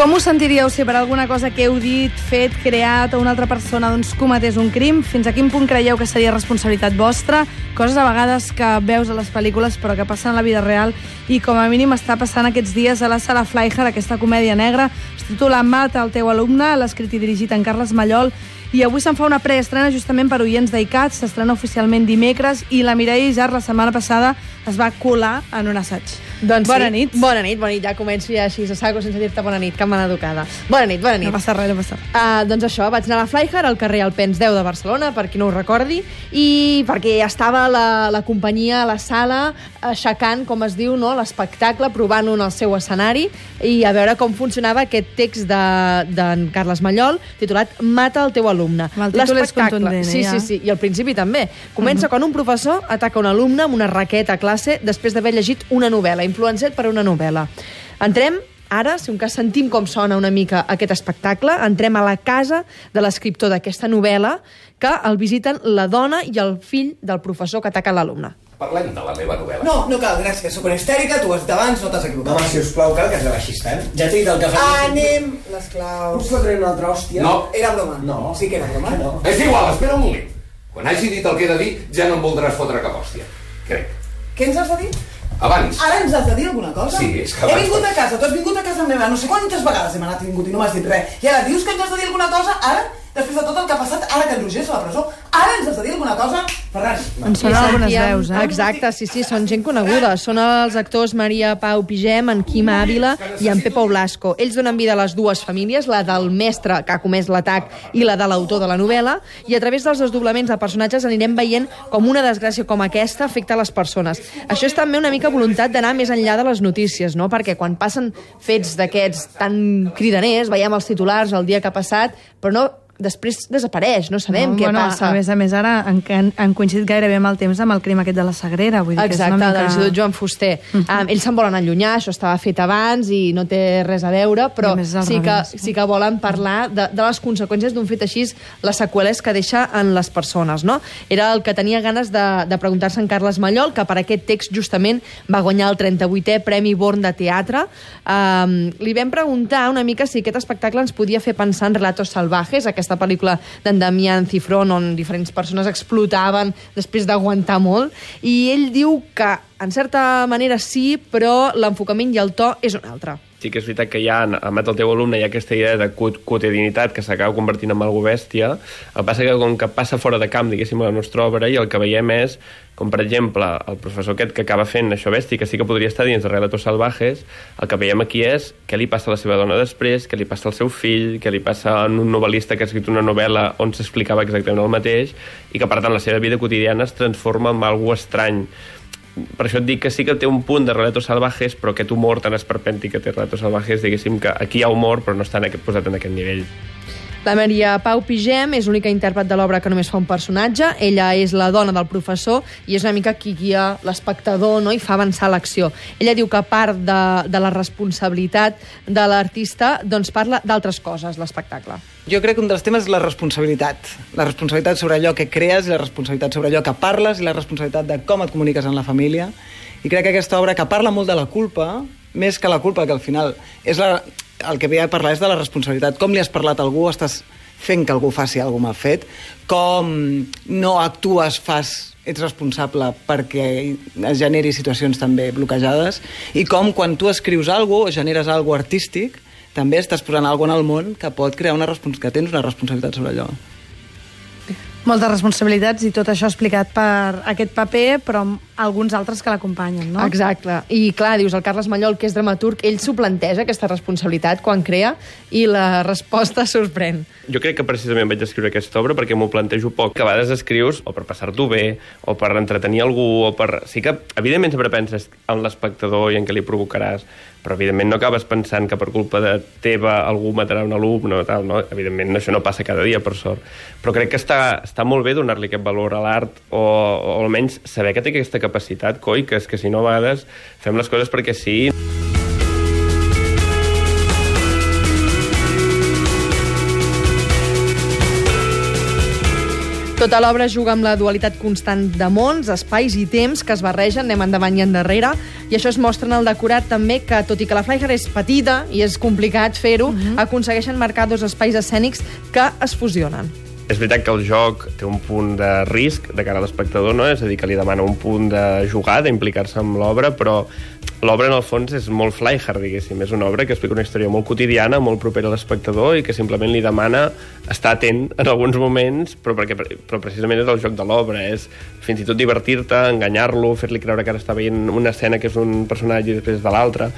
Com us sentiríeu si per alguna cosa que heu dit, fet, creat o una altra persona doncs, cometés un crim? Fins a quin punt creieu que seria responsabilitat vostra? Coses a vegades que veus a les pel·lícules però que passen a la vida real i com a mínim està passant aquests dies a la sala Flyher, aquesta comèdia negra. Es titula Mata el teu alumne, l'escrit i dirigit en Carles Mallol i avui se'n fa una preestrena justament per oients d'ICAT, s'estrena oficialment dimecres i la Mireia Ijar la setmana passada es va colar en un assaig. Doncs bona sí. nit. Bona nit, bona nit. Ja començo ja així a saco sense dir-te bona nit, que m'han educada. Bona nit, bona nit. No passa res, no passa res. Uh, doncs això, vaig anar a la Flyher, al carrer Alpens 10 de Barcelona, per qui no ho recordi, i perquè estava la, la companyia a la sala aixecant, com es diu, no, l'espectacle, provant un al seu escenari, i a veure com funcionava aquest text d'en de, Carles Mallol, titulat Mata el teu alumne. El títol és contundent, eh, Sí, ja. sí, sí, i al principi també. Comença quan un professor ataca un alumne amb una raqueta a classe després d'haver llegit una novel·la, influenciat per una novel·la. Entrem Ara, si un cas sentim com sona una mica aquest espectacle, entrem a la casa de l'escriptor d'aquesta novel·la, que el visiten la dona i el fill del professor que ataca l'alumne. Parlem de la meva novel·la. No, no cal, gràcies. Sóc una histèrica, tu has d'abans, no t'has equivocat. Home, si us plau, cal que es rebaixis tant. Ja t'he dit el que fa... Anem, les Us claus. fotré una altra hòstia? No. Era broma. No. Sí que era broma. No. És igual, espera un moment. Quan hagi dit el que he de dir, ja no em voldràs fotre cap hòstia. Crec. Què ens has de dir? Abans. Ara ens has de dir alguna cosa? Sí, és que He abans- vingut a casa, tu has vingut a casa meva, no sé quantes vegades hem anat i vingut i no m'has dit res. I ara dius que ens has de dir alguna cosa, ara, després de tot el que ha passat, ara que en Roger és a la presó, ara ens has de dir alguna cosa? Ferran, Ens sonen algunes veus, eh? Exacte, sí, sí, són gent coneguda. Són els actors Maria Pau Pigem, en Quim Ávila i en Pepa Blasco. Ells donen vida a les dues famílies, la del mestre que ha comès l'atac i la de l'autor de la novel·la, i a través dels desdoblaments de personatges anirem veient com una desgràcia com aquesta afecta les persones. Això és també una mica voluntat d'anar més enllà de les notícies, no? perquè quan passen fets d'aquests tan cridaners, veiem els titulars el dia que ha passat, però no després desapareix, no sabem No, què bueno, passa. A més a més, ara han, han, coincidit gairebé amb el temps amb el crim aquest de la Sagrera. Vull dir que és Exacte, una de mica... l'Institut Joan Fuster. Um, ells se'n volen allunyar, això estava fet abans i no té res a veure, però a sí que, revés, no? sí que volen parlar de, de les conseqüències d'un fet així, les seqüeles que deixa en les persones. No? Era el que tenia ganes de, de preguntar-se en Carles Mallol, que per aquest text justament va guanyar el 38è Premi Born de Teatre. Um, li vam preguntar una mica si aquest espectacle ens podia fer pensar en Relatos Salvajes, aquesta pel·lícula d'en Damián Cifrón, on diferents persones explotaven després d'aguantar molt, i ell diu que, en certa manera, sí, però l'enfocament i el to és un altre. Sí que és veritat que ja en, en el teu alumne hi ha aquesta idea de quot- quotidianitat que s'acaba convertint en algo bèstia. El passa que com que passa fora de camp, diguéssim, la nostra obra, i el que veiem és, com per exemple, el professor aquest que acaba fent això bèstia, que sí que podria estar dins de Relatos Salvajes, el que veiem aquí és què li passa a la seva dona després, què li passa al seu fill, què li passa a un novel·lista que ha escrit una novel·la on s'explicava exactament el mateix, i que, per tant, la seva vida quotidiana es transforma en algo estrany per això et dic que sí que té un punt de Relatos Salvajes, però aquest humor tan esperpèntic que té Relatos Salvajes, diguéssim que aquí hi ha humor, però no està en aquest, posat en aquest nivell. La Maria Pau Pigem és l'única intèrpret de l'obra que només fa un personatge. Ella és la dona del professor i és una mica qui guia l'espectador no? i fa avançar l'acció. Ella diu que part de, de la responsabilitat de l'artista, doncs parla d'altres coses, l'espectacle. Jo crec que un dels temes és la responsabilitat. La responsabilitat sobre allò que crees, la responsabilitat sobre allò que parles i la responsabilitat de com et comuniques en la família. I crec que aquesta obra que parla molt de la culpa, més que la culpa, que al final és la, el que ve a parlar és de la responsabilitat. Com li has parlat a algú, estàs fent que algú faci alguna mal fet, com no actues, fas ets responsable perquè es generi situacions també bloquejades i com quan tu escrius alguna o generes alguna artístic també estàs posant alguna el món que pot crear una que tens una responsabilitat sobre allò. Moltes responsabilitats i tot això explicat per aquest paper, però alguns altres que l'acompanyen, no? Exacte. I clar, dius, el Carles Mallol, que és dramaturg, ell s'ho planteja, aquesta responsabilitat, quan crea, i la resposta sorprèn. Jo crec que precisament vaig escriure aquesta obra perquè m'ho plantejo poc. Que a vegades escrius o per passar-t'ho bé, o per entretenir algú, o per... Sí que, evidentment, sempre penses en l'espectador i en què li provocaràs, però evidentment no acabes pensant que per culpa de teva algú matarà un alumne o tal, no? Evidentment això no passa cada dia, per sort. Però crec que està, està molt bé donar-li aquest valor a l'art o, o almenys saber que té aquesta capacitat, coi, que és que si no a vegades fem les coses perquè sí. Tota l'obra juga amb la dualitat constant de mons, espais i temps que es barregen, anem endavant i endarrere, i això es mostra en el decorat també que, tot i que la Freiherr és petita i és complicat fer-ho, uh -huh. aconsegueixen marcar dos espais escènics que es fusionen. És veritat que el joc té un punt de risc de cara a l'espectador, no? és a dir, que li demana un punt de jugar, d'implicar-se amb l'obra, però l'obra en el fons és molt Flyhard, diguéssim. És una obra que explica una història molt quotidiana, molt propera a l'espectador i que simplement li demana estar atent en alguns moments, però, perquè, però precisament és el joc de l'obra, és fins i tot divertir-te, enganyar-lo, fer-li creure que ara està veient una escena que és un personatge i després de l'altre.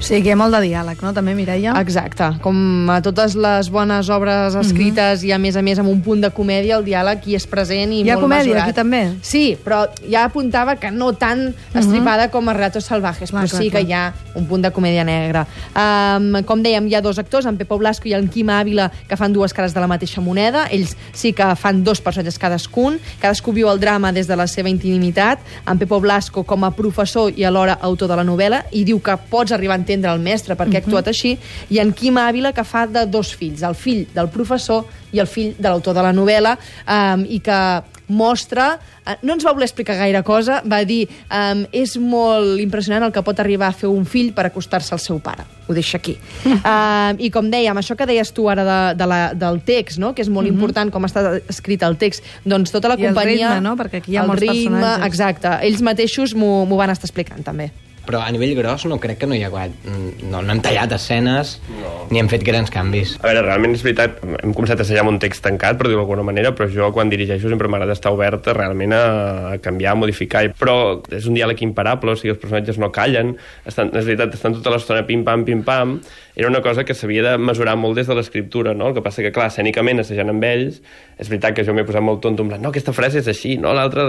Sigui, que hi ha molt de diàleg, no? També, Mireia? Exacte. Com a totes les bones obres escrites mm -hmm. i, a més a més, amb un punt de comèdia, el diàleg hi és present i Hi ha molt comèdia mesurat. aquí també? Sí, però ja apuntava que no tan estripada com a Relatos Salvajes, Clar, però clar, sí clar. que hi ha un punt de comèdia negra. Um, com dèiem, hi ha dos actors, en Pepo Blasco i en Quim Ávila, que fan dues cares de la mateixa moneda. Ells sí que fan dos personatges cadascun. Cadascú viu el drama des de la seva intimitat. En Pepo Blasco com a professor i alhora autor de la novel·la i diu que pots arribar a entendre el mestre perquè ha actuat així. I en Quim Ávila, que fa de dos fills, el fill del professor i el fill de l'autor de la novel·la, um, i que mostra... eh, No ens va voler explicar gaire cosa, va dir um, és molt impressionant el que pot arribar a fer un fill per acostar-se al seu pare. Ho deixa aquí. um, I com dèiem, això que deies tu ara de, de la, del text, no? que és molt important com està escrit el text, doncs tota la I el companyia... ritme, no? Perquè aquí hi ha el molts ritme, personatges. Exacte. Ells mateixos m'ho van estar explicant, també. Però a nivell gros no crec que no hi ha guat. No, no han tallat escenes no. ni han fet grans canvis. A veure, realment és veritat, hem començat a assajar amb un text tancat, per dir-ho d'alguna manera, però jo quan dirigeixo sempre m'agrada estar oberta realment a, a canviar, a modificar. Però és un diàleg imparable, o sigui, els personatges no callen, estan, és veritat, estan tota l'estona pim-pam, pim-pam. Era una cosa que s'havia de mesurar molt des de l'escriptura, no? El que passa que, clar, escènicament, assajant amb ells, és veritat que jo m'he posat molt tonto, en plan, no, aquesta frase és així, no, l'altra...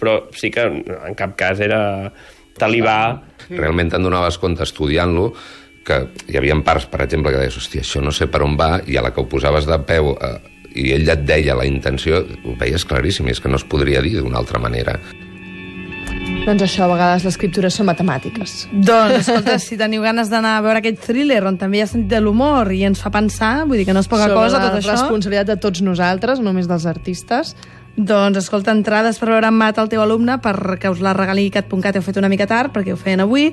Però sí que en cap cas era talibà Realment te'n donaves compte estudiant-lo que hi havia parts, per exemple, que deies, hòstia, això no sé per on va, i a la que ho posaves de peu eh, i ell ja et deia la intenció, ho veies claríssim, i és que no es podria dir d'una altra manera. Doncs això, a vegades l'escriptura són matemàtiques. Doncs, escolta, si teniu ganes d'anar a veure aquest thriller on també hi ha sentit de l'humor i ens fa pensar, vull dir que no és poca Sobre cosa la tot això, responsabilitat de tots nosaltres, no només dels artistes. Doncs escolta, entrades per veure en Mat, el teu alumne, perquè us la regali cat.cat heu fet una mica tard, perquè ho feien avui,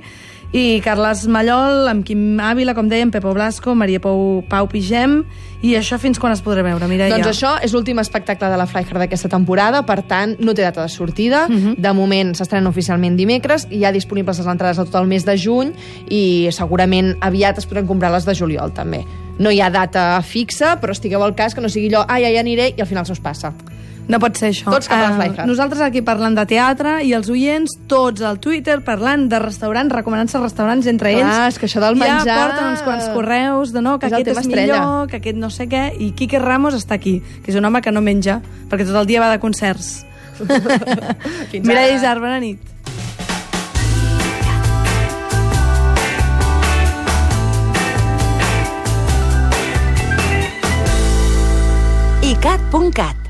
i Carles Mallol, amb Quim Ávila, com dèiem, Pepo Blasco, Maria Pau, Pau Pigem, i això fins quan es podrà veure, Mireia? Doncs això és l'últim espectacle de la Freiherr d'aquesta temporada, per tant, no té data de sortida. Mhm. De moment s'estrena oficialment dimecres, i hi ha disponibles les entrades a tot el mes de juny, i segurament aviat es podran comprar les de juliol, també. No hi ha data fixa, però estigueu al cas que no sigui allò, ai, ai, aniré, i al final se'us passa. No pot ser això. Tots cap a la Eh, Freiherr. nosaltres aquí parlant de teatre i els oients, tots al Twitter parlant de restaurants, recomanant-se restaurants entre Clar, ells. és que això del ja menjar- porten uns quants correus de no, que És aquest és, estrella. millor, que aquest no sé què, i Quique Ramos està aquí, que és un home que no menja, perquè tot el dia va de concerts. Mireia. Isar, bona nit. icat.cat